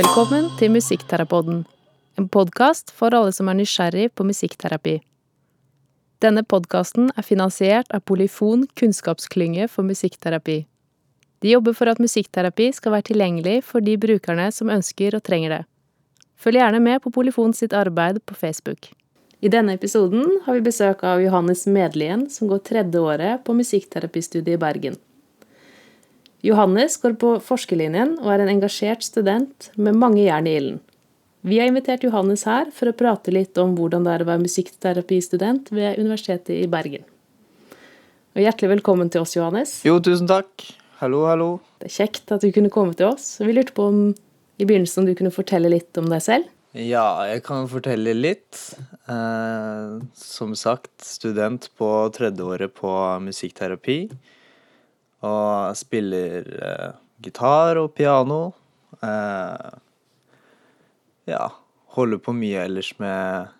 Velkommen til Musikkterapoden, en podkast for alle som er nysgjerrig på musikkterapi. Denne podkasten er finansiert av Polyfon kunnskapsklynge for musikkterapi. De jobber for at musikkterapi skal være tilgjengelig for de brukerne som ønsker og trenger det. Følg gjerne med på Polyfon sitt arbeid på Facebook. I denne episoden har vi besøk av Johannes Medlien, som går tredje året på musikkterapistudiet i Bergen. Johannes går på forskerlinjen og er en engasjert student med mange jern i ilden. Vi har invitert Johannes her for å prate litt om hvordan det er å være musikkterapistudent ved Universitetet i Bergen. Og hjertelig velkommen til oss, Johannes. Jo, tusen takk. Hallo, hallo. Det er kjekt at du kunne komme til oss. Vi lurte på om i begynnelsen om du kunne fortelle litt om deg selv? Ja, jeg kan fortelle litt. Eh, som sagt, student på tredjeåret på musikkterapi. Og spiller eh, gitar og piano. Eh, ja, holder på mye ellers med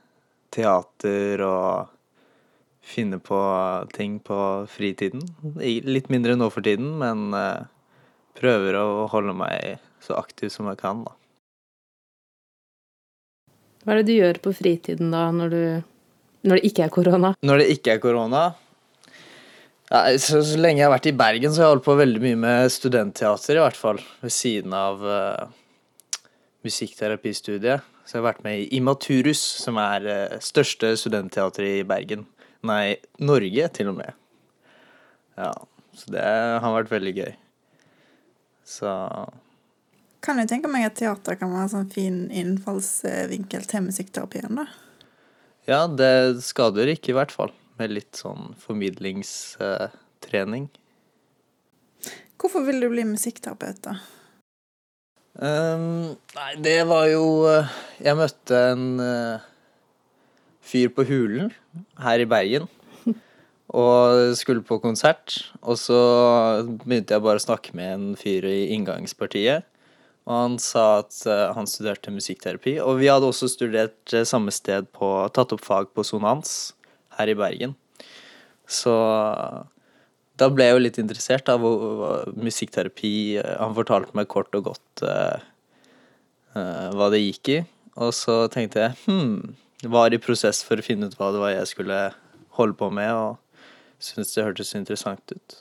teater og finne på ting på fritiden. Litt mindre nå for tiden, men eh, prøver å holde meg så aktiv som jeg kan, da. Hva er det du gjør på fritiden da, når, du, når det ikke er korona? Når det ikke er korona? Ja, så, så, lenge jeg har vært i Bergen, så har jeg holdt på veldig mye med studentteater, i hvert fall. Ved siden av uh, musikkterapistudiet. Så jeg har vært med i Immaturus, som er uh, største studentteater i Bergen. Nei, Norge, til og med. Ja, så det har vært veldig gøy. Så kan jeg tenke meg at teater kan være en sånn fin innfallsvinkel til musikkterapien, da. Ja, det skader ikke, i hvert fall. Med litt sånn formidlingstrening. Hvorfor vil du bli musikkterapeut, da? Um, nei, det var jo eh, Jeg møtte en uh, fyr på Hulen her i Bergen. Og skulle på konsert. Og så begynte jeg bare å snakke med en fyr i inngangspartiet. Og han sa at uh, han studerte musikkterapi. Og vi hadde også studert uh, samme sted på Tatt opp fag på Sonans her i Bergen. Så uh, da ble jeg jo litt interessert av musikkterapi. Han fortalte meg kort og godt hva det gikk i. Og så tenkte jeg hm, var i prosess for å finne ut hva det var jeg skulle holde på med, og syntes det hørtes interessant ut.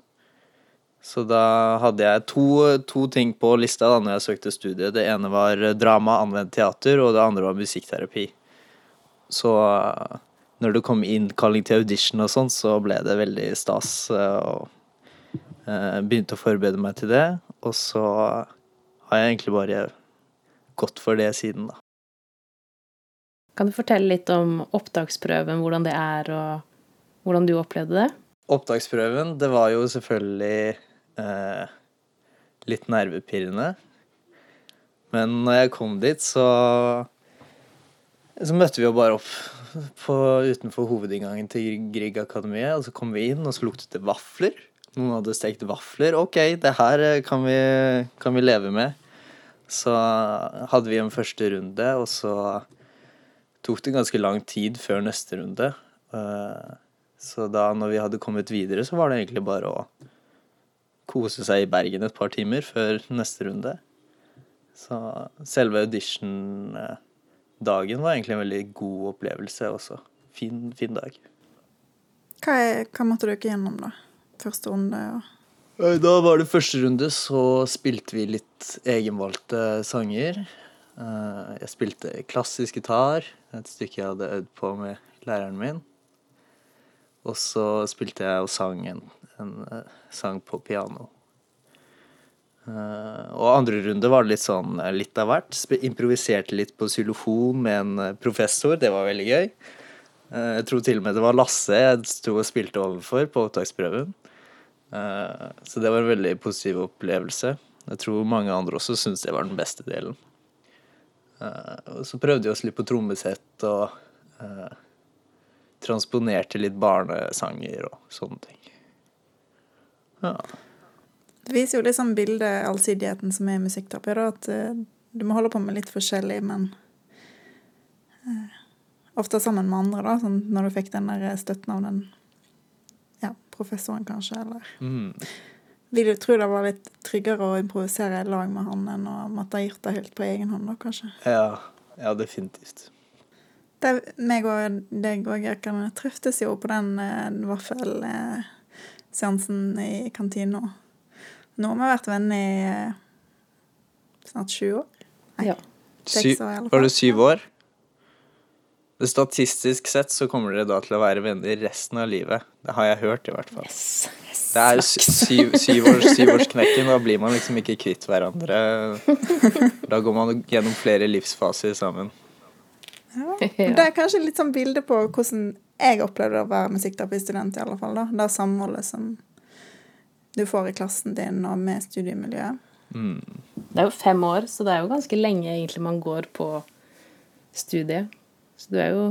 Så da hadde jeg to, to, ting på lista da når jeg søkte studie. Det ene var drama, anvendt teater, og det andre var musikkterapi. Så når det kom innkalling til audition og sånn, så ble det veldig stas. Eh, og eh, begynte å forberede meg til det. Og så har jeg egentlig bare gått for det siden, da. Kan du fortelle litt om opptaksprøven, hvordan det er, og hvordan du opplevde det? Opptaksprøven, det var jo selvfølgelig eh, litt nervepirrende. Men når jeg kom dit, så Så møtte vi jo bare opp på, utenfor hovedinngangen til Grieg-akademiet. Og så kom vi inn, og så luktet det vafler. Noen hadde stekt vafler. OK, det her kan vi, kan vi leve med. Så hadde vi en første runde, og så tok det ganske lang tid før neste runde. Eh, så da når vi hadde kommet videre, så var det egentlig bare å kose seg i Bergen et par timer før neste runde. Så selve audition-dagen var egentlig en veldig god opplevelse også. Fin, fin dag. Hva, er, hva måtte dere gjennom, da? Første runde? og... Da var det første runde, så spilte vi litt egenvalgte sanger. Eh, jeg spilte klassisk gitar, et stykke jeg hadde øvd på med læreren min. Og så spilte jeg og sang en, en uh, sang på piano. Uh, og andre runde var det litt sånn uh, litt av hvert. Improviserte litt på xylofon med en professor. Det var veldig gøy. jeg tror til og med det var Lasse jeg sto og spilte overfor på opptaksprøven. så det var en veldig positiv opplevelse. Jeg tror mange andre også syntes det var den beste delen. og så prøvde vi oss litt på trommesett og transponerte litt barnesanger og sånne ting. Ja. Det viser jo liksom bildet, allsidigheten som er i musikkterapi, at uh, du må holde på med litt forskjellig, men uh, ofte sammen med andre, da, sånn når du fikk den der støtten av den ja, professoren, kanskje, eller mm. Vil du tro det var litt tryggere å improvisere i lag med han enn å måtte gjort det helt på egen hånd, da, kanskje. Ja, ja definitivt. Det, meg og deg og Erkan treftes jo på den eh, vaffelseansen i kantina. Nå har vi vært venner i eh, snart sju år. Nei, Ja. Seks år i alle var fall. det syv år? Statistisk sett så kommer dere da til å være venner resten av livet. Det har jeg hørt, i hvert fall. Yes. Det er sy- syv, syvårs, syvårsknekken. Da blir man liksom ikke kvitt hverandre. Da går man gjennom flere livsfaser sammen. Ja. Det er kanskje litt sånn bilde på hvordan jeg opplevde å være musikkterapeutstudent, i alle fall. da. Det samholdet som du får i klassen din og med studiemiljøet. Mm. Det er jo fem år, så det er jo ganske lenge egentlig man går på studiet. Så du er jo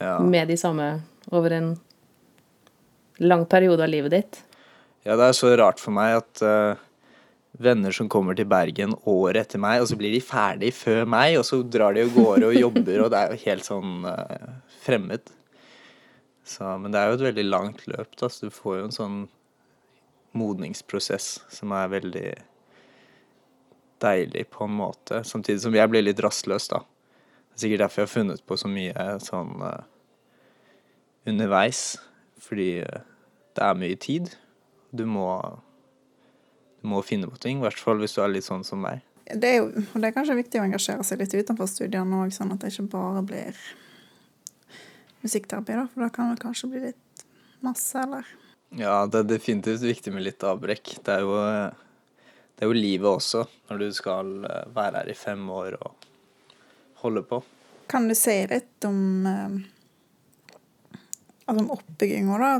Ja. med de samme over en lang periode av livet ditt. ja, det er så rart for meg at uh, venner som kommer til Bergen året etter meg, og så blir de ferdig før meg, og så drar de av gårde og jobber, og det er jo helt sånn uh, fremmed. Så, men det er jo et veldig langt løp, da, så du får jo en sånn modningsprosess som er veldig deilig på en måte, samtidig som jeg blir litt rastløs, da. Det er sikkert derfor jeg har funnet på så mye sånn uh, underveis, fordi uh, det er mye tid. Du må, du må finne på ting, i hvert fall hvis du er litt sånn som meg. Det er jo det er kanskje viktig å engasjere seg litt utenfor studiene òg, sånn at det ikke bare blir musikkterapi, da. For da kan det kanskje bli litt masse, eller Ja, det er definitivt viktig med litt avbrekk. Det er jo, det er jo livet også, når du skal eh, være her i fem år og holde på. Kan du si litt om eh, altså om oppbygginga, da?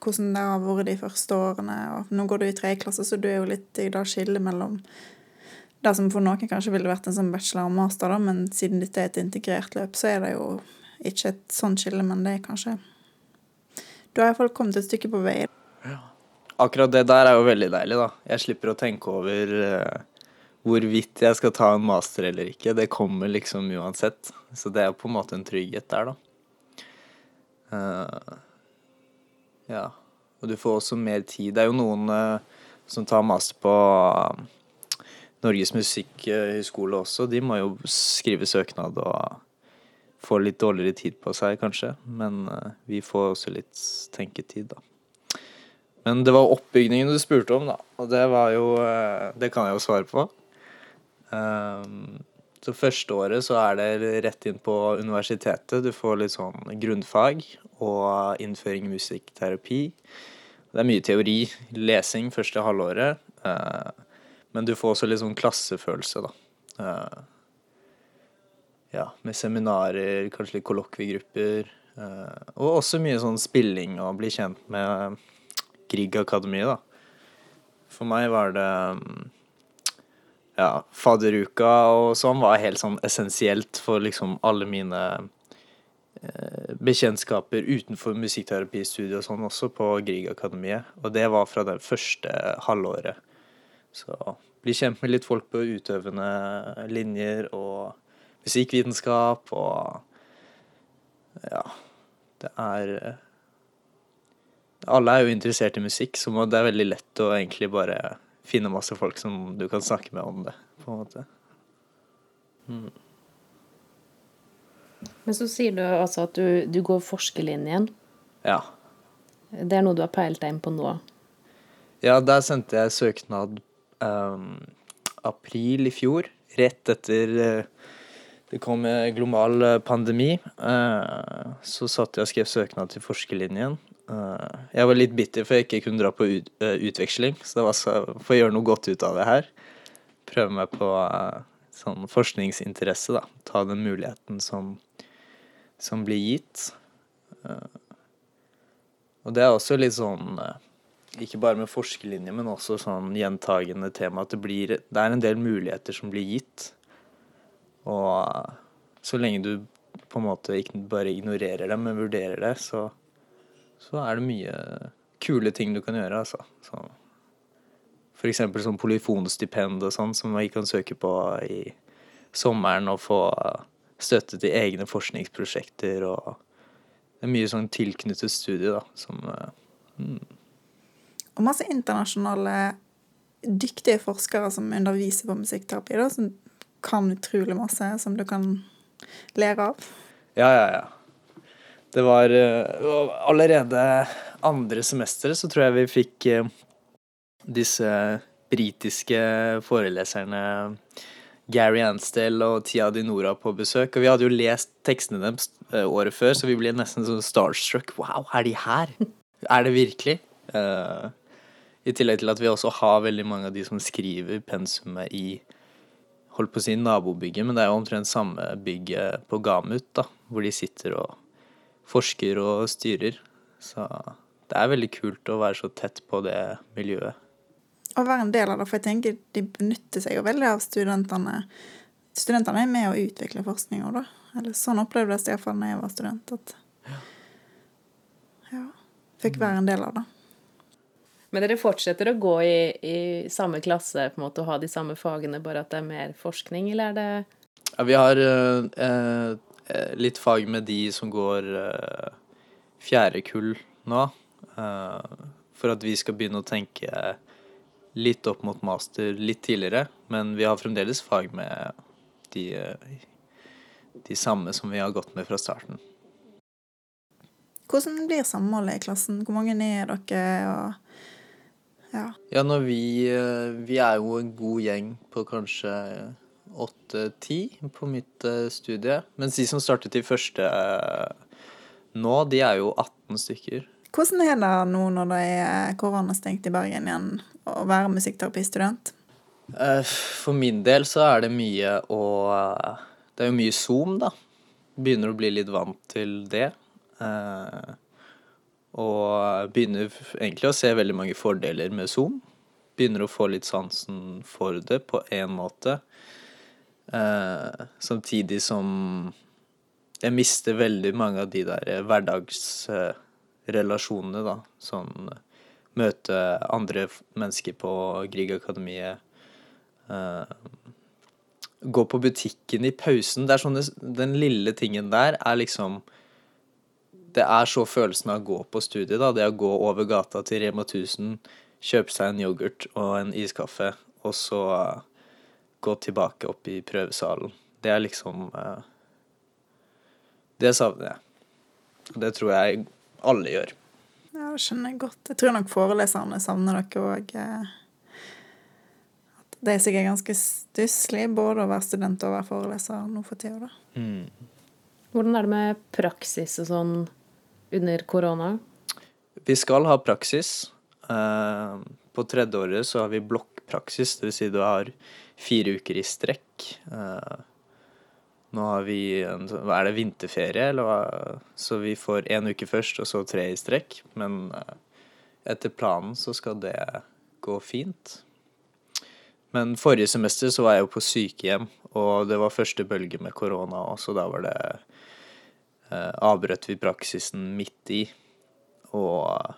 Hvordan det har vært de første årene? Og nå går du i tredje klasse, så du er jo litt i det skillet mellom det som for noen kanskje ville vært en sånn bachelor og master, da, men siden dette er et integrert løp, så er det jo ikke et sånt skille, men det er kanskje Du har iallfall kommet et stykke på vei. Akkurat det der er jo veldig deilig, da. Jeg slipper å tenke over uh, hvorvidt jeg skal ta en master eller ikke. Det kommer liksom uansett. Så det er på en måte en trygghet der, da. Uh, ja. Og du får også mer tid. Det er jo noen uh, som tar master på Norges musikkhøgskole også. De må jo skrive søknad og få litt dårligere tid på seg, kanskje. Men eh, vi får også litt tenketid, da. Men det var oppbygningen du spurte om, da. Og det var jo eh, Det kan jeg jo svare på. Ehm, Så første året så er det rett inn på universitetet. Du får litt sånn grunnfag og innføring i musikkterapi. Det er mye teori, lesing første halvåret. eh, Men du får også litt sånn klassefølelse, da. Ja, med seminarer, kanskje litt kollokviegrupper. eh, Og også mye sånn spilling og bli kjent med Grieg Akademi, da. For meg var det mm, ja, fadderuka og sånn var helt sånn essensielt for liksom alle mine eh, bekjentskaper utenfor musikkterapistudiet og sånn også på Grieg-akademiet. Og det var fra det første halvåret. Så bli kjent med litt folk på utøvende linjer og musikkvitenskap og Ja, det er alle er jo interessert i musikk, så det er veldig lett å egentlig bare finne masse folk som du kan snakke med om det, på en måte. Men så sier du altså at du, du går forskerlinjen. Ja. Det er noe du har peilt deg inn på nå. Ja, der sendte jeg søknad um, april i fjor, rett etter eh, det kom en global eh, pandemi. Eh, så satt jeg og skrev søknad til forskerlinjen. Eh, jeg var litt bitter for jeg ikke kunne dra på utveksling, så det var så for å gjøre noe godt ut av det her. Prøve meg på sånn forskningsinteresse, da. Ta den muligheten som, som blir gitt. Og det er også litt sånn ikke bare med forskerlinje, men også sånn gjentagende tema at det blir Det er en del muligheter som blir gitt. Og eh, så lenge du på en måte ikke bare ignorerer dem, men vurderer det, så, så er det mye kule ting du kan gjøre, altså. Så, for eksempel sånn polyfonstipend og sånn, som vi kan søke på i sommeren og få eh, støtte til egne forskningsprosjekter og Det er mye sånn tilknyttet studie, da, som mm. Og masse internasjonale dyktige forskere som underviser på musikkterapi, da, som kan utrolig masse som du kan lære av. Ja, ja, ja. Det var uh, allerede andre semester så tror jeg vi fikk uh, disse britiske foreleserne Gary Ansdale og Tia Dinora på besøk. Og vi hadde jo lest tekstene deres uh, året før, så vi ble nesten sånn starstruck. Wow, er de her? Er det virkelig? I tillegg til at vi også har veldig mange av de som skriver pensumet i holdt på å si nabobygget, men det er jo omtrent samme bygget på Gamut, da, hvor de sitter og forsker og styrer. Så det er veldig kult å være så tett på det miljøet. Å være en del av det, for jeg tenker de benytter seg jo veldig av studentene. Studentene er med å utvikle forskninga, da. Eller sånn opplevdes det iallfall da jeg var student. At ja, fikk være en del av det. Men dere fortsetter å gå i, i, samme klasse på en måte, og ha de samme fagene, bare at det er mer forskning, eller er det Ja, vi har eh, eh, litt fag med de som går eh, fjerde kull nå. Eh, for at vi skal begynne å tenke litt opp mot master litt tidligere. Men vi har fremdeles fag med de, eh, de samme som vi har gått med fra starten. Hvordan blir samholdet i klassen? Hvor mange er dere? og ja. ja, når vi eh, Vi er jo en god gjeng på kanskje åtte-ti på mitt eh, studie. Mens de som startet i første eh, nå, de er jo 18 stykker. Hvordan er det nå når det er koronastengt i Bergen igjen, å være musikkterapistudent? For min del så er det mye å Det er jo mye Zoom, da. Begynner å bli litt vant til det. Og begynner egentlig å se veldig mange fordeler med Zoom. Begynner å få litt sansen for det på én måte. Eh, samtidig som jeg mister veldig mange av de der hverdagsrelasjonene, da. Sånn møte andre mennesker på Griegakademiet. Eh, gå på butikken i pausen. Det er sånne, den lille tingen der er liksom det er så følelsen av å gå på studiet, da. Det å gå over gata til Rema 1000, kjøpe seg en yoghurt og en iskaffe, og så gå tilbake opp i prøvesalen. Det er liksom uh, Det savner jeg. Det tror jeg alle gjør. Ja, det skjønner jeg godt. Jeg tror nok foreleserne savner dere òg. Eh, det er sikkert ganske stusslig både å være student og å være foreleser nå for tida. Mm. Hvordan er det med praksis og sånn under korona? Vi skal ha praksis. Eh, på tredjeåret så har vi blokkpraksis, dvs. Si du har fire uker i strekk. Eh, nå har vi en, Er det vinterferie, eller hva? Så vi får én uke først, og så tre i strekk. Men eh, etter planen så skal det gå fint. Men forrige semester så var jeg jo på sykehjem, og det var første bølge med korona så da var det eh, avbrøt vi praksisen midt i, og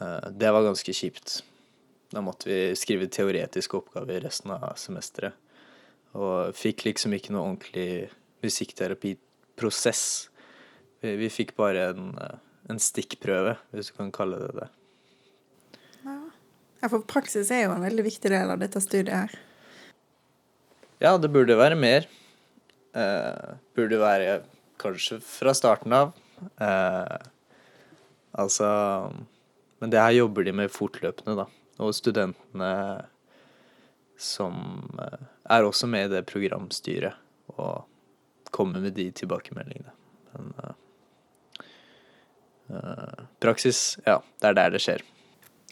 eh, det var ganske kjipt. Da måtte vi skrive teoretiske oppgaver resten av semesteret. Og fikk liksom ikke noe ordentlig musikkterapiprosess. Vi, vi fikk bare en, eh, en, stikkprøve, hvis du kan kalle det det. Ja, for praksis er jo en veldig viktig del av dette studiet her. Ja, det burde være mer. Eh, burde være kanskje fra starten av. Eh, altså Men det her jobber de med fortløpende, da. Og studentene som eh, er også med i det programstyret og kommer med de tilbakemeldingene. Men eh, eh praksis, ja, det er der det skjer.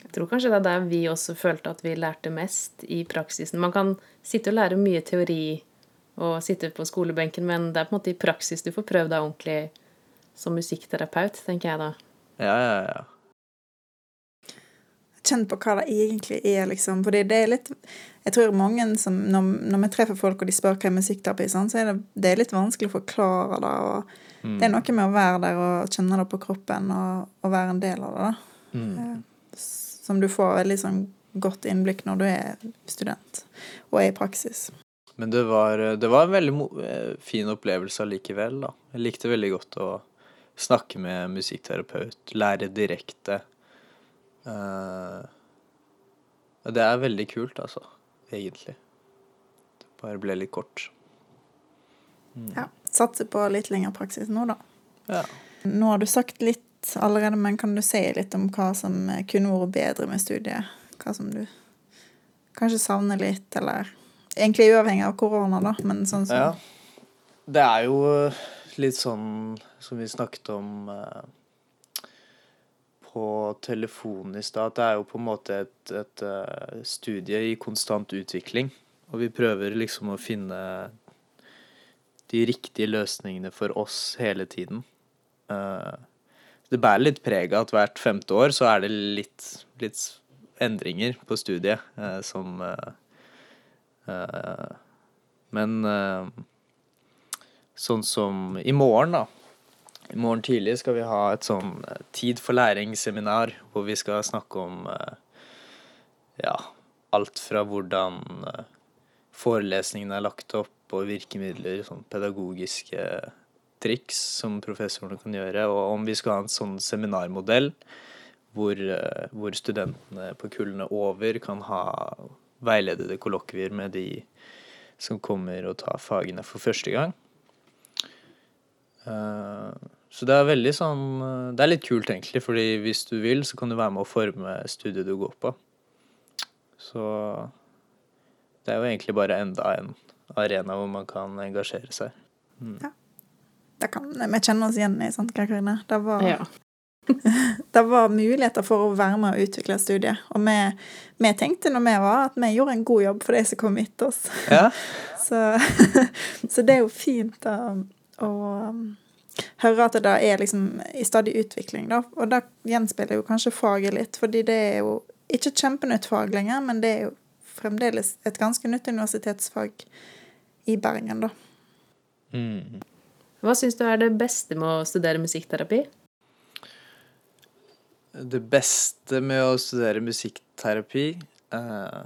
Jeg tror kanskje det er der vi også følte at vi lærte mest i praksisen. Man kan sitte og lære mye teori og sitte på skolebenken, men det er på en måte i praksis du får prøvd deg ordentlig som musikkterapeut, tenker jeg da. Ja, ja, ja. Kjenn på hva det egentlig er, liksom. Fordi det er litt Jeg tror mange som Når, når vi treffer folk og de spør hva er musikkterapi, sånn, så er det, det er litt vanskelig å forklare det. og mm. Det er noe med å være der og kjenne det på kroppen og, og være en del av det. da. Mm. Eh, som du får veldig sånn godt innblikk når du er student og er i praksis. Men det var, det var en veldig eh, fin opplevelse allikevel, da. Jeg likte veldig godt å snakke med musikkterapeut, lære direkte. Uh, det er veldig kult, altså. Egentlig. Det bare ble litt kort. Ja. Satser på litt lengre praksis nå, da. Ja. Nå har du sagt litt allerede, men kan du si litt om hva som kunne vært bedre med studiet? Hva som du kanskje savner litt, eller Egentlig uavhengig av korona, da, men sånn som Ja. Det er jo eh, litt sånn som vi snakket om eh, på telefonen i stad, at det er jo på en måte et, et eh, studie i konstant utvikling. Og vi prøver liksom å finne de riktige løsningene for oss hele tiden. Det bærer litt preg av at hvert femte år så er det litt, litt endringer på studiet som eh, Men eh, sånn som i morgen, da. I morgen tidlig skal vi ha et sånn eh, Tid for læring-seminar hvor vi skal snakke om eh, ja, alt fra hvordan eh, forelesningene er lagt opp, og virkemidler, sånn pedagogiske triks som professorene kan gjøre, og om vi skal ha en sånn seminarmodell hvor, eh, hvor studentene på kullene over kan ha veiledede kollokvier med de som kommer og tar fagene for første gang. Eh, Så det er veldig sånn eh, Det er litt kult, egentlig, fordi hvis du vil, så kan du være med å forme studiet du går på. Så det er jo egentlig bare enda en arena hvor man kan engasjere seg. Ja, Det kan, Vi kjenne oss igjen i sånt, Karine. Det var, Ja. det var muligheter for å være med og utvikle studiet. Og vi, vi tenkte når vi var, at vi gjorde en god jobb for de som kom etter oss. Ja, Så, så det er jo fint å, å um, høre at det da er liksom i stadig utvikling, da. Og det gjenspeiler jo kanskje faget litt, fordi det er jo ikke et kjempenytt fag lenger, men det er jo fremdeles et ganske nytt universitetsfag i Bergen, da. mm. Hva syns du er det beste med å studere musikkterapi? Det beste med å studere musikkterapi eh,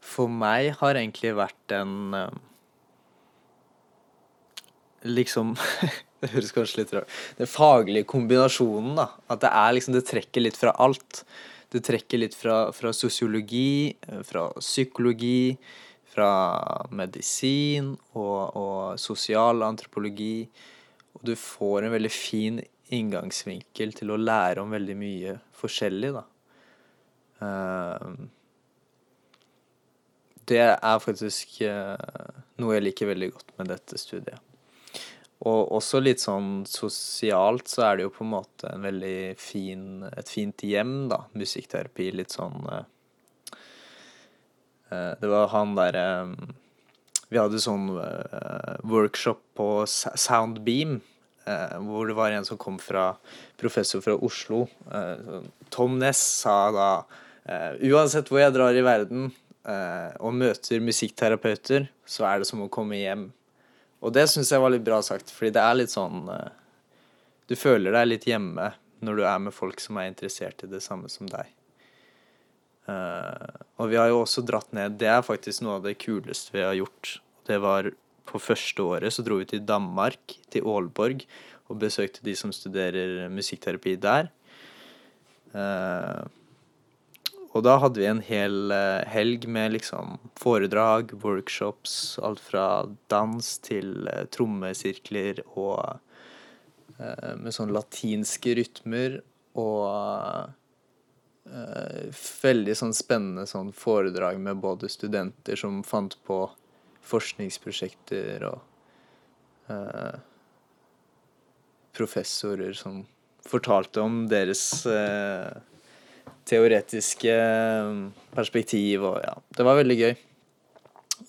for meg har egentlig vært en eh, Liksom Det høres kanskje litt rart Den faglige kombinasjonen, da. At det er liksom Det trekker litt fra alt. Det trekker litt fra, fra sosiologi, fra psykologi, fra medisin og, og sosialantropologi. Og du får en veldig fin inngangsvinkel til å lære om veldig mye forskjellig, da. Eh, det er faktisk eh, noe jeg liker veldig godt med dette studiet. Og også litt sånn sosialt så er det jo på en måte en veldig fin, et fint hjem, da. Musikkterapi. Litt sånn eh, Det var han derre Vi hadde sånn workshop på Soundbeam, hvor det var en som kom fra Professor fra Oslo. Eh, Tom Ness sa da eh, Uansett hvor jeg drar i verden eh, og møter musikkterapeuter, så er det som å komme hjem. Og det syns jeg var litt bra sagt, fordi det er litt sånn eh, Du føler deg litt hjemme når du er med folk som er interessert i det samme som deg. Eh, og vi har jo også dratt ned Det er faktisk noe av det kuleste vi har gjort. Det var på første året så dro vi til Danmark, til Aalborg, og besøkte de som studerer musikkterapi der. Uh, og da hadde vi en hel uh, helg med liksom foredrag, workshops, alt fra dans til uh, trommesirkler og med sånn latinske rytmer og veldig sånn spennende sånn foredrag med både studenter som fant på forskningsprosjekter og eh, professorer som fortalte om deres eh, teoretiske eh, perspektiv og ja, det var veldig gøy.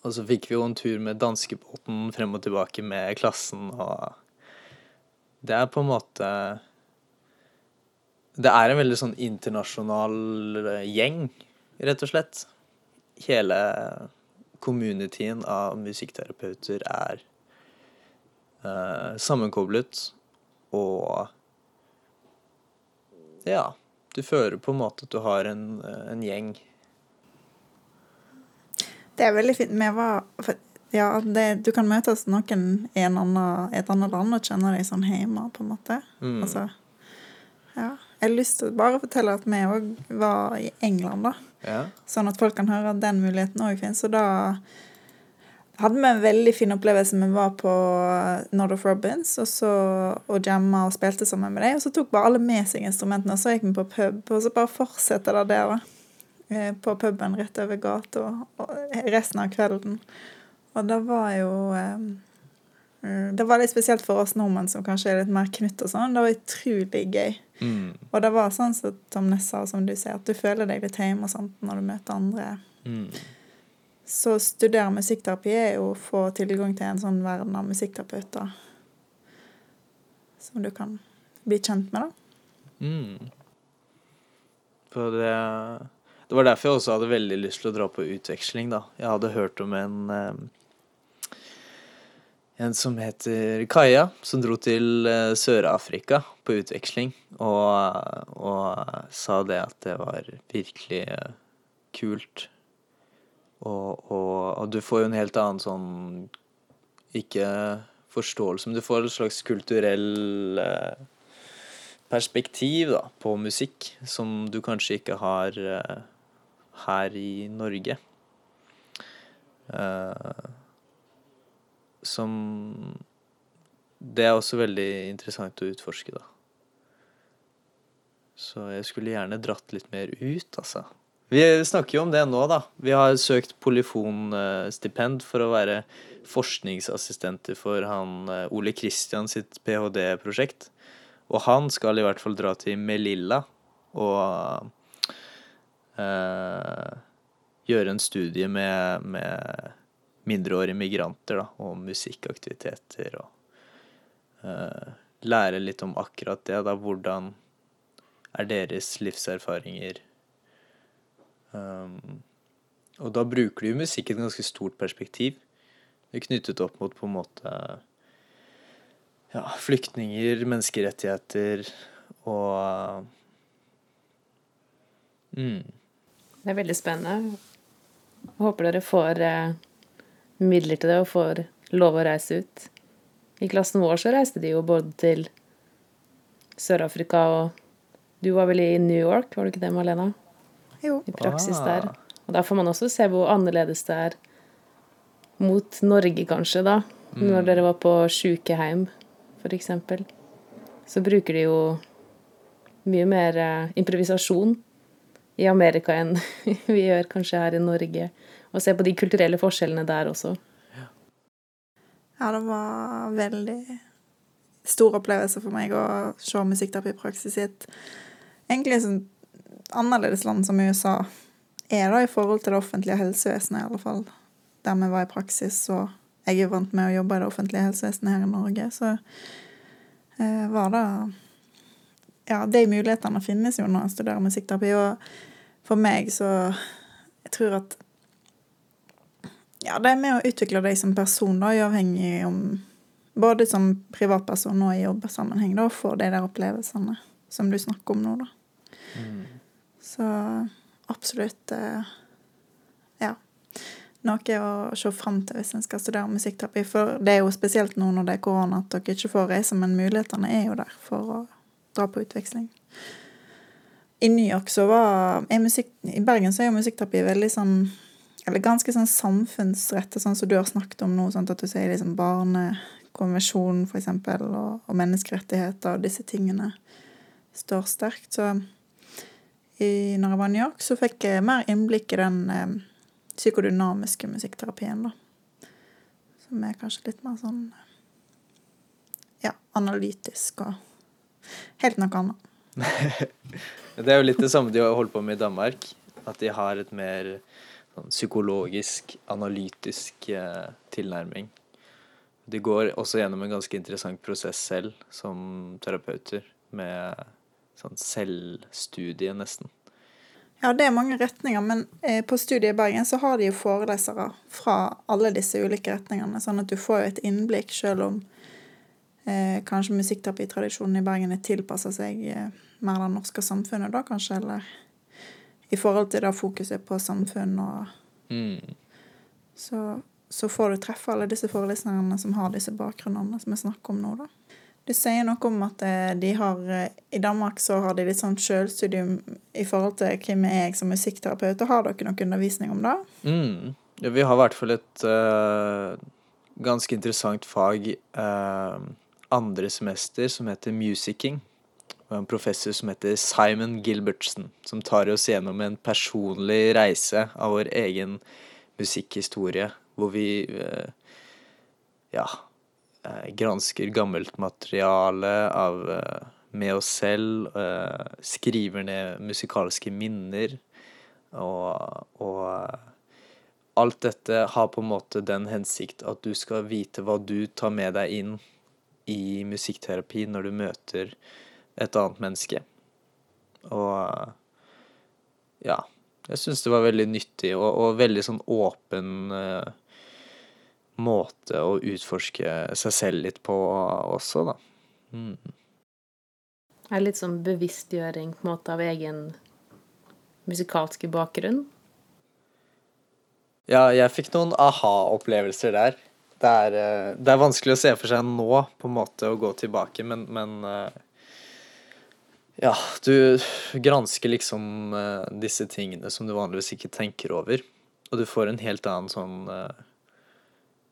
Og så fikk vi jo en tur med danskebåten frem og tilbake med klassen, og det er på en måte Det er en veldig sånn internasjonal eh, gjeng, rett og slett. Hele communityen av musikkterapeuter er uh, sammenkoblet, og ja, du føler på en måte at du har en, en gjeng. Det er veldig fint. Vi var Ja, det, du kan møtes noen i en annen, et annet land og kjenne deg sånn hjemme, på en måte. Mm. Altså, ja. Jeg har lyst til å bare fortelle at vi òg var i England, da. Ja. Sånn at folk kan høre at den muligheten òg finnes. Og da hadde vi en veldig fin opplevelse. Vi var på Nord of Robins og, så, og jamma og spilte sammen med dem. Og så tok bare alle med seg instrumentene, og så gikk vi på pub. Og så bare fortsetter det der, da. Eh, På puben rett over gata resten av kvelden. Og det var jo eh, Det var litt spesielt for oss nordmenn som kanskje er litt mer knytt og sånn. Det var utrolig gøy. Mm. Og det var sånn som Tom Ness sa, som du sier, at du føler deg litt hjemme og sånt når du møter andre. Mm. Så studere musikkterapi er jo å få tilgang til en sånn verden av musikkterapeuter som du kan bli kjent med, da. Mm. For det Det var derfor jeg også hadde veldig lyst til å dra på utveksling, da. Jeg hadde hørt om en eh, en som heter Kaja, som dro til eh, Sør-Afrika på utveksling, og, og sa det at det var virkelig eh, kult. Og, og, og du får jo en helt annen sånn Ikke forståelse, men du får et slags kulturell eh, perspektiv da, på musikk som du kanskje ikke har her i Norge. Eh, som Det er også veldig interessant å utforske, da. Så jeg skulle gjerne dratt litt mer ut, altså. Vi snakker jo om det nå, da. Vi har søkt Polyfon-stipend for å være forskningsassistenter for han eh, Ole Kristian sitt ph.d.-prosjekt. Og han skal i hvert fall dra til Melilla og eh, gjøre en studie med, med mindreårige migranter, da, og musikkaktiviteter og eh, lære litt om akkurat det, da. Hvordan er deres livserfaringer? Um, og da bruker du jo musikk i et ganske stort perspektiv. Det er knyttet opp mot på en måte ja, flyktninger, menneskerettigheter og mm, Det er veldig spennende. Håper dere får eh, midler til det og får lov å reise ut. I klassen vår så reiste de jo både til Sør-Afrika og Du var vel i New York, var du ikke det, Malena? Jo. I praksis Ah. der. Og da får man også se hvor annerledes det er mot Norge, kanskje, da. Når dere var på sjukeheim, eksempel. Så bruker de jo mye mer eh, improvisasjon i Amerika enn vi gjør kanskje her i Norge. Og se på de kulturelle forskjellene der også. Ja, det var veldig stor opplevelse for meg å se musikkterapi-praksis i et egentlig sånn annerledes land som USA er, da, i forhold til det offentlige helsevesenet, i alle fall der vi var i praksis. Og jeg er vant med å jobbe i det offentlige helsevesenet her i Norge, så eh, var det Ja, de mulighetene finnes jo når en studerer musikkterapi, og for meg så Jeg tror at ja, det er med å utvikle deg som person, da, uavhengig om Både som privatperson og i jobbsammenheng, da, få de der opplevelsene som du snakker om nå, da. Så absolutt eh, Ja. Noe å se fram til hvis en skal studere musikkterapi. For det er jo spesielt nå når det er korona at dere ikke får reise, men mulighetene er jo der for å dra på utveksling. I New York så var er musikk, I Bergen så er jo musikkterapi veldig sånn eller ganske sånn samfunnsrettet, sånn som du har snakket om nå. Sånn at du sier liksom barnekonvensjonen, eksempel, og, og menneskerettigheter og disse tingene står sterkt. Så i, når jeg var i New York, så fikk jeg mer innblikk i den eh, psykodynamiske musikkterapien, da. Som er kanskje litt mer sånn ja, analytisk og helt noe annet. Det er jo litt det samme de har holdt på med i Danmark. At de har et mer sånn, psykologisk, analytisk eh, tilnærming. De går også gjennom en ganske interessant prosess selv, som terapeuter, med sånn selvstudie, nesten. Ja, det er mange retninger, men eh, på studiet i Bergen så har de jo forelesere fra alle disse ulike retningene, sånn at du får jo et innblikk, selv om eh, kanskje musikkterapitradisjonen i Bergen er tilpassa seg eh, mer det norske samfunnet, da kanskje, eller i forhold til det fokuset på samfunn og Mm. så, så får du treffe alle disse foreleserne som har disse bakgrunnene som vi snakker om nå, da. Du sier noe om at eh, de har eh, I Danmark så har de litt sånn sjølstudium i forhold til hvem er jeg som musikkterapeut. og Har dere noen undervisning om det? Mm. Ja, vi har i hvert fall et uh, ganske interessant fag uh, andre semester som heter musicking. Og en professor som heter Simon Gilbertsen, som tar oss gjennom en personlig reise av vår egen musikkhistorie, hvor vi eh, ja eh, gransker gammelt materiale av, eh, med oss selv, skriver ned musikalske minner, og, og alt dette har på en måte den hensikt at du skal vite hva du tar med deg inn i musikkterapi når du møter et annet menneske. Og ja, jeg syns det var veldig nyttig og, og veldig sånn åpen uh, måte å utforske seg selv litt på også, da. Mm. Det er litt sånn bevisstgjøring på en måte av egen musikalske bakgrunn. Ja, jeg fikk noen aha-opplevelser der. Det er, eh, det er vanskelig å se for seg nå, på en måte, å gå tilbake, men, men eh, Ja, du gransker liksom uh, disse tingene som du vanligvis ikke tenker over, og du får en helt annen sånn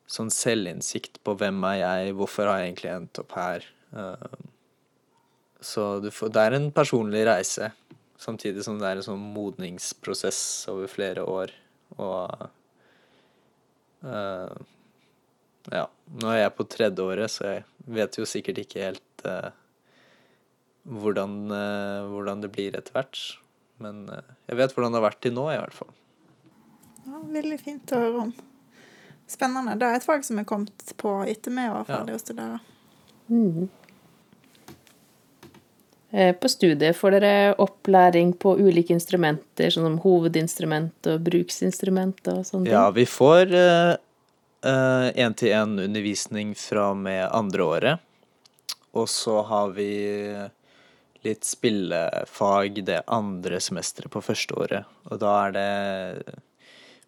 Sånn selvinnsikt på hvem er jeg, hvorfor har jeg egentlig endt opp her? Så får, det er en personlig reise, samtidig som det er en sånn modningsprosess over flere år. Og uh, ja. Nå er jeg på tredje året, så jeg vet jo sikkert ikke helt uh, hvordan, uh, hvordan, det blir etter hvert. Men jeg vet hvordan det har vært til nå, i hvert fall. Ja, veldig fint å høre om. Spennende. Det er et fag som er kommet på etter vi var ferdig ja. å studere. Mm. På studiet får dere opplæring på ulike instrumenter, sånn som hovedinstrument og bruksinstrument og sånne ting? Ja, vi får én-til-én-undervisning uh, fra og med andre året. Og så har vi litt spillefag det andre semesteret på første året. Og da er det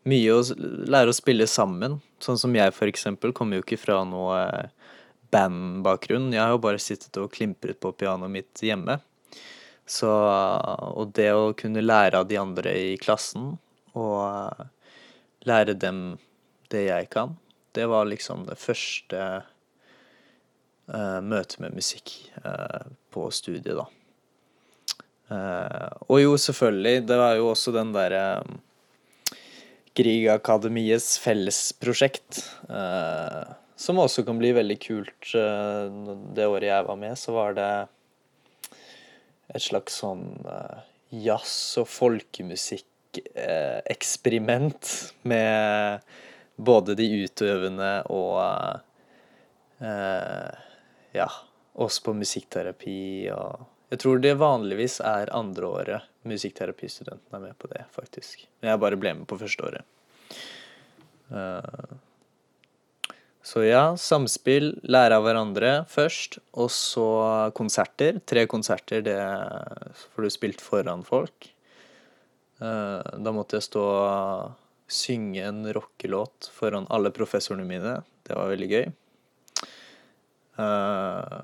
mye å lære å spille sammen. Sånn som jeg, for eksempel, kommer jo ikke fra noe bandbakgrunn. Jeg har jo bare sittet og klimpret på pianoet mitt hjemme. Så Og det å kunne lære av de andre i klassen, og lære dem det jeg kan, det var liksom det første uh, møtet med musikk uh, på studiet, da. Uh, og jo, selvfølgelig, det var jo også den derre um, Griegakademiets fellesprosjekt. Eh, som også kan bli veldig kult. Eh, det året jeg var med, så var det et slags sånn eh, jazz- og folkemusikk-eksperiment med både de utøvende og ja, oss på musikkterapi og Jeg tror det vanligvis er andreåret musikkterapistudenten er med på det, faktisk. Men jeg bare ble med på første året. Så ja, samspill, lære av hverandre først, og så konserter. Tre konserter, det får du spilt foran folk. Uh, da måtte jeg stå og synge en rockelåt foran alle professorene mine. Det var veldig gøy. Uh,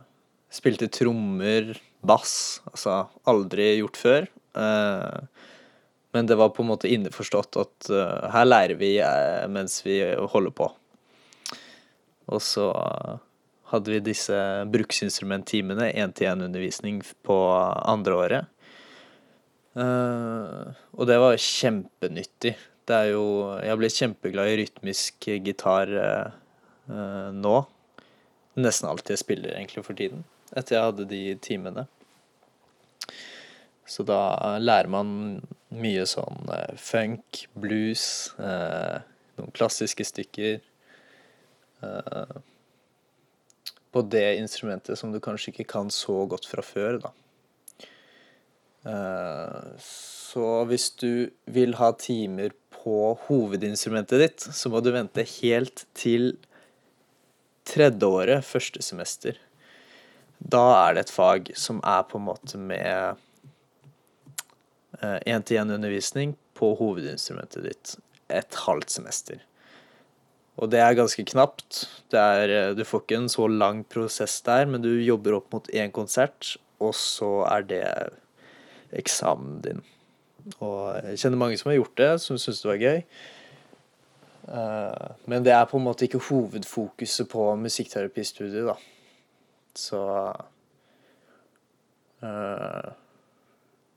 spilte trommer, bass, altså aldri gjort før. Eh, men det var på en måte innforstått at her lærer vi mens vi holder på. Og så hadde vi disse bruksinstrumenttimene, én-til-én-undervisning, på andre året. Uh, og det var kjempenyttig. Det er jo Jeg blitt kjempeglad i rytmisk gitar nå. Nesten alt jeg spiller egentlig for tiden, etter jeg hadde de timene. Så da lærer man mye sånn uh, funk, blues, noen klassiske stykker. Eh, på det instrumentet som du kanskje ikke kan så godt fra før, da. Eh, så hvis du vil ha timer på hovedinstrumentet ditt, så må du vente helt til tredje året, første semester. Da er det et fag som er på en måte med én-til-én-undervisning på hovedinstrumentet ditt et halvt semester. Og det er ganske knapt. Er, eh, du får ikke en så lang prosess der, men du jobber opp mot én konsert, og så er det eksamen din. Og jeg kjenner mange som har gjort det, som syns det var gøy. Eh, men det er på en måte ikke hovedfokuset på musikkterapistudiet, da. Så eh,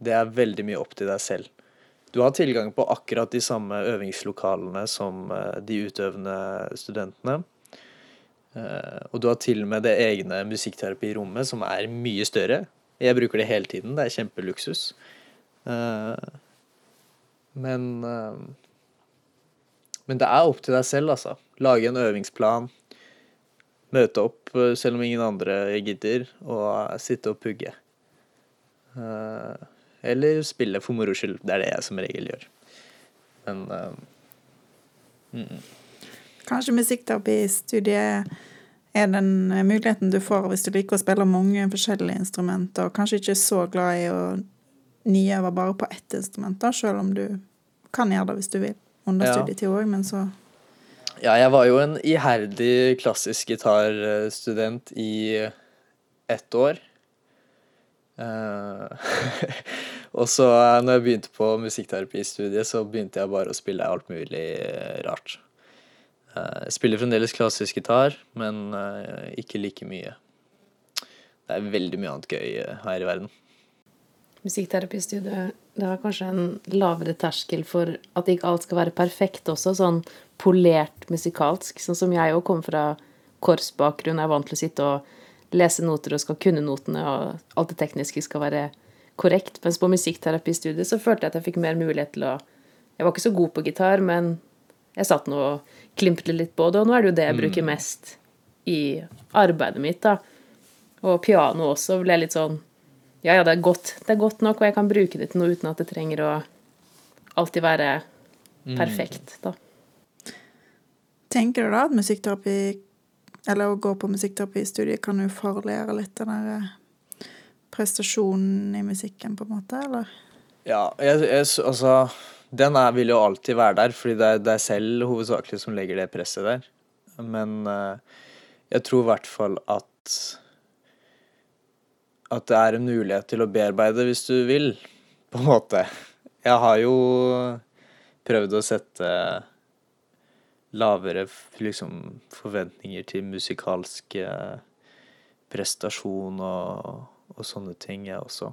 Det er veldig mye opp til deg selv. Du har tilgang på akkurat de samme øvingslokalene som eh, de utøvende studentene. Og du har til og med det egne musikkterapi-rommet, som er mye større. Jeg bruker det hele tiden. Det er kjempeluksus. Men men det er opp til deg selv, altså. Lage en øvingsplan. Møte opp eh, selv om ingen andre gidder, og sitte og pugge. Eller spille for moro skyld. Det er det jeg som regel gjør. Men uh, mm. Kanskje musikkterapistudiet er den muligheten du får hvis du liker å spille mange forskjellige instrumenter, og kanskje ikke er så glad i å nyøve bare på ett instrument, da, selv om du kan gjøre det hvis du vil under studietid òg, men så Ja, jeg var jo en iherdig klassisk gitarstudent i ett år. Uh, og så når jeg begynte på musikkterapistudiet, så begynte jeg bare å spille alt mulig rart. Uh, jeg spiller fremdeles klassisk gitar, men ikke like mye. Det er veldig mye annet gøy her i verden. Musikkterapistudiet det har kanskje en lavere terskel for at ikke alt skal være perfekt også, sånn polert musikalsk. Sånn som jeg òg kommer fra korpsbakgrunn, er vant til å sitte og lese noter og skal kunne notene, og alt det tekniske skal være korrekt. Mens på musikkterapistudiet så følte jeg at jeg fikk mer mulighet til å Jeg var ikke så god på gitar, men jeg satt nå og klimpte litt på det, og nå er det jo det jeg bruker mm. mest i arbeidet mitt, da. Og piano også ble litt sånn ja, ja, det er godt. Det er godt nok, og jeg kan bruke det til noe uten at det trenger å alltid være mm. perfekt, da. Tenker du da at musikkterapi, eller å gå på musikkterapistudiet, kan jo farligere litt den der eh, prestasjonen i musikken, på en måte, eller? Ja, jeg, jeg, altså Den er, vil jo alltid være der, fordi det er deg selv hovedsakelig som legger det presset der. Men uh, jeg tror i hvert fall at at det er en mulighet til å bearbeide hvis du vil, på en måte. Jeg har jo prøvd å sette lavere liksom, forventninger til musikalsk prestasjon og, og, sånne ting, jeg også.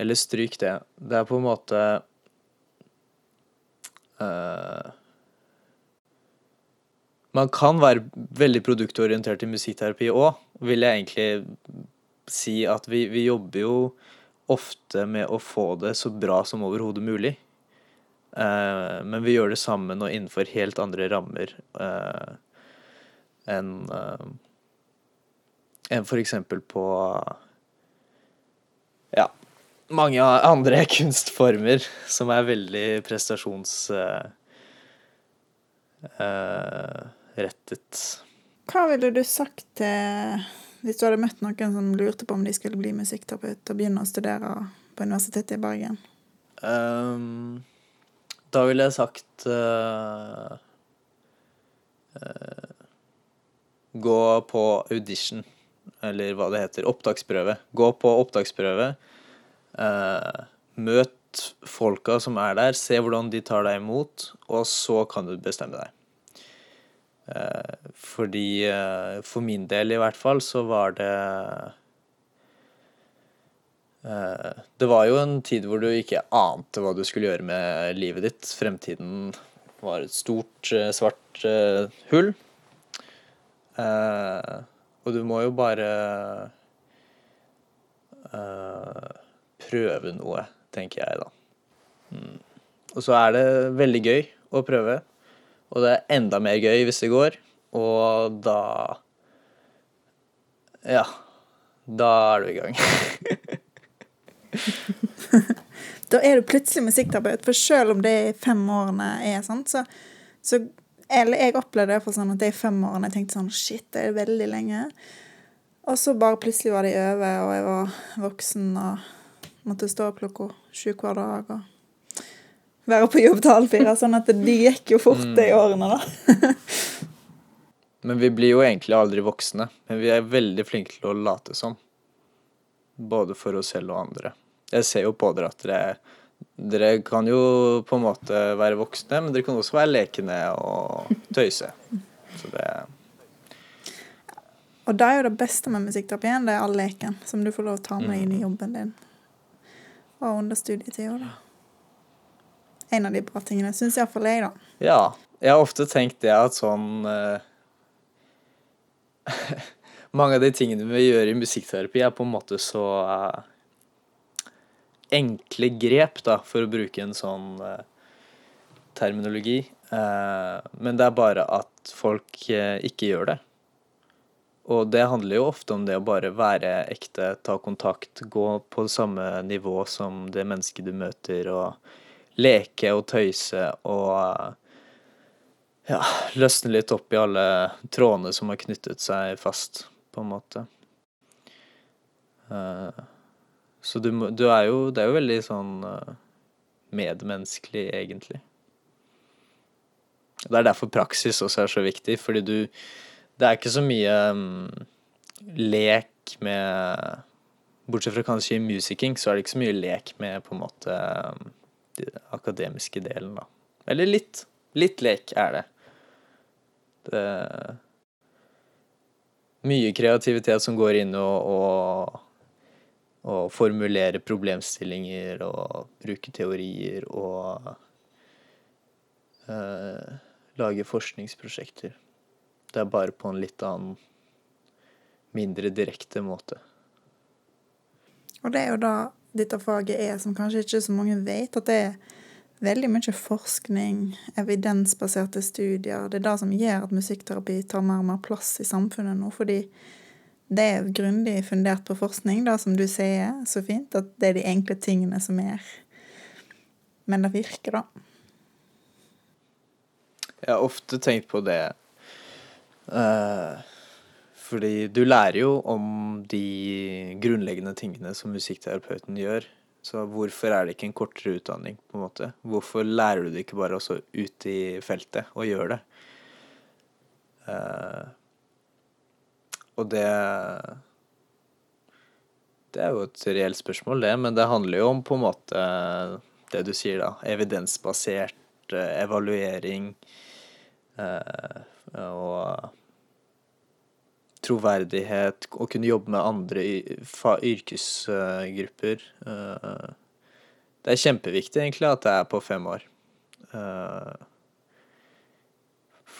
Eller stryk det. Det er på en måte uh, Man kan være veldig produktorientert i musikkterapi òg, vil jeg egentlig si at vi, vi, jobber jo ofte med å få det så bra som overhodet mulig. Eh, men vi gjør det sammen og innenfor helt andre rammer eh, enn eh, enn eksempel på ja, mange andre kunstformer som er veldig prestasjonsrettet. Hva ville du sagt til hvis du hadde møtt noen som lurte på om de skulle bli musikkterapeut og begynne å studere på Universitetet i Bergen? Um, da ville jeg sagt uh, uh, Gå på audition, eller hva det heter. Opptaksprøve. Gå på opptaksprøve. Uh, møt folka som er der, se hvordan de tar deg imot, og så kan du bestemme deg. Eh, fordi eh, for min del i hvert fall så var det Det var jo en tid hvor du ikke ante hva du skulle gjøre med livet ditt. Fremtiden var et stort, svart hull. Og du må jo bare prøve noe, tenker jeg da. Mm. Og så er det veldig gøy å prøve. Og det er enda mer gøy hvis det går, og da Ja. Da er du i gang. da er du plutselig musikkterapeut, for selv om det i fem årene er sånn, så, så Eller jeg opplevde det for sånn at det i fem årene jeg tenkte sånn Shit, det er veldig lenge. Og så bare plutselig var de over, og jeg var voksen og måtte stå klokka sju hver dag. og være på jobb til halv fire. Sånn at det gikk jo fort, de årene, da. Men vi blir jo egentlig aldri voksne. Men vi er veldig flinke til å late som. Både for oss selv og andre. Jeg ser jo på dere at dere Dere kan jo på en måte være voksne, men dere kan også være lekne og tøyse. Så det Og det er jo det beste med musikkterapien, det er all leken som du får lov å ta med deg inn i jobben din. Og under studietida, da. En av de bra tingene, syns iallfall jeg, da. Ja. Jeg har ofte tenkt det at sånn uh, Mange av de tingene vi gjør i musikkterapi, er på en måte så eh, enkle grep, da, for å bruke en sånn eh, terminologi. Eh, men det er bare at folk eh, ikke gjør det. Og det handler jo ofte om det å bare være ekte, ta kontakt, gå på samme nivå som det mennesket du møter, og leke og tøyse og ja, løsne litt opp i alle trådene som har knyttet seg fast, på en måte. Eh, så du, du er jo Det er jo veldig sånn eh, medmenneskelig, egentlig. Det er derfor praksis også er så viktig, fordi du Det er ikke så mye um, lek med Bortsett fra kanskje i musiking, så er det ikke så mye lek med på en måte mm, den akademiske delen, da. Eller litt. Litt lek er det. Det Mye kreativitet som går inn og, og og formulere problemstillinger og bruke teorier og uh, lage forskningsprosjekter. Det er bare på en litt annen, mindre direkte måte. Og det er jo da dette faget er, som kanskje ikke så mange vet, at det er veldig mye forskning, evidensbaserte studier. Det er det som gjør at musikkterapi tar mer og mer plass i samfunnet nå, fordi det er grundig fundert på forskning, da, som du sier så fint, at det er de enkle tingene som er Men det virker, da. Jeg har ofte tenkt på det uh, fordi du lærer jo om de grunnleggende tingene som musikkterapeuten gjør. Så hvorfor er det ikke en kortere utdanning, på en måte? Hvorfor lærer du det ikke bare også ut i feltet og gjør det? Eh, og det Det er jo et reelt spørsmål, det, men det handler jo om på en måte det du sier, da. Evidensbasert eh, evaluering eh, og troverdighet, å kunne jobbe med andre yrkesgrupper. Eh, det er kjempeviktig, egentlig, at det er på fem år.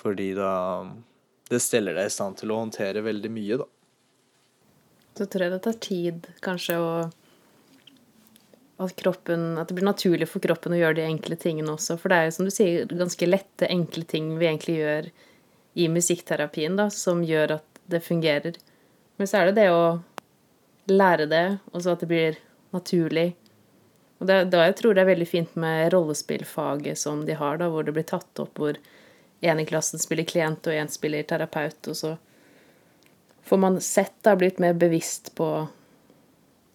Fordi da Det steller deg i stand til å håndtere veldig mye, da. Så tror jeg det tar tid, kanskje, å at, kroppen, at det blir naturlig for kroppen å gjøre de enkle tingene også. For det er jo, som du sier, ganske lette, enkle ting vi egentlig gjør i musikkterapien, da, som gjør at det fungerer. Men så er det det å lære det, og så at det blir naturlig. Og det, da jeg tror det er veldig fint med rollespillfaget som de har, da, hvor det blir tatt opp hvor en i klassen spiller klient, og en spiller terapeut, og så får man sett da, blitt mer bevisst på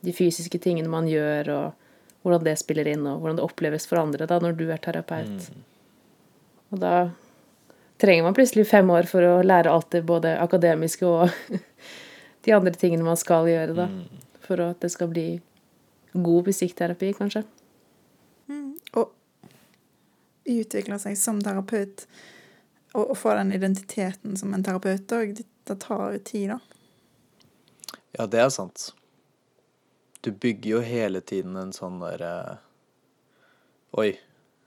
de fysiske tingene man gjør, og hvordan det spiller inn, og hvordan det oppleves for andre da, når du er terapeut. Og da trenger man plutselig fem år for å lære alt det både akademiske og de andre tingene man skal gjøre, da. For at det skal bli god musikkterapi, kanskje. Og utvikle seg som terapeut, og, og få den identiteten som en terapeut òg, det, tar jo tid, da. Ja, det er sant. Du bygger jo hele tiden en sånn derre Oi,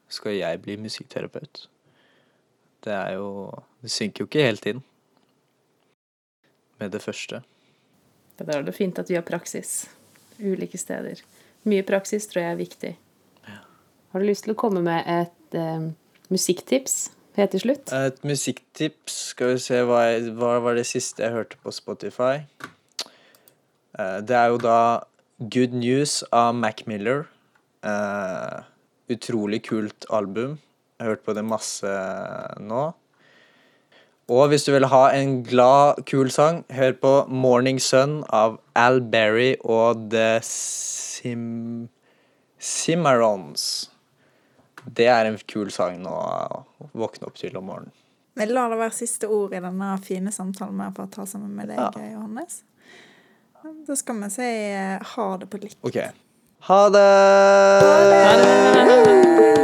skal jeg bli musikkterapeut? Det er jo Det synker jo ikke helt inn med det første. Ja, Da er det fint at vi har praksis ulike steder. Mye praksis tror jeg er viktig. Ja. Har du lyst til å komme med et eh, musikktips helt til slutt? Et musikktips, skal vi se hva, jeg, hva var det siste jeg hørte på Spotify. Eh, Det er jo da Good News av Mac Miller. Eh, utrolig kult album. Jeg har hørt på det masse nå. Og hvis du vil ha en glad, kul sang, hør på Morning Sun av Al Berry og The Sim Cimarrons. Det er en kul sang å våkne opp til om morgenen. Men la det være siste ord i denne fine samtalen vi har fått ha sammen med deg, Ja. Johannes. Da skal vi si eh, ha det på likt. OK. Ha det! Ha det!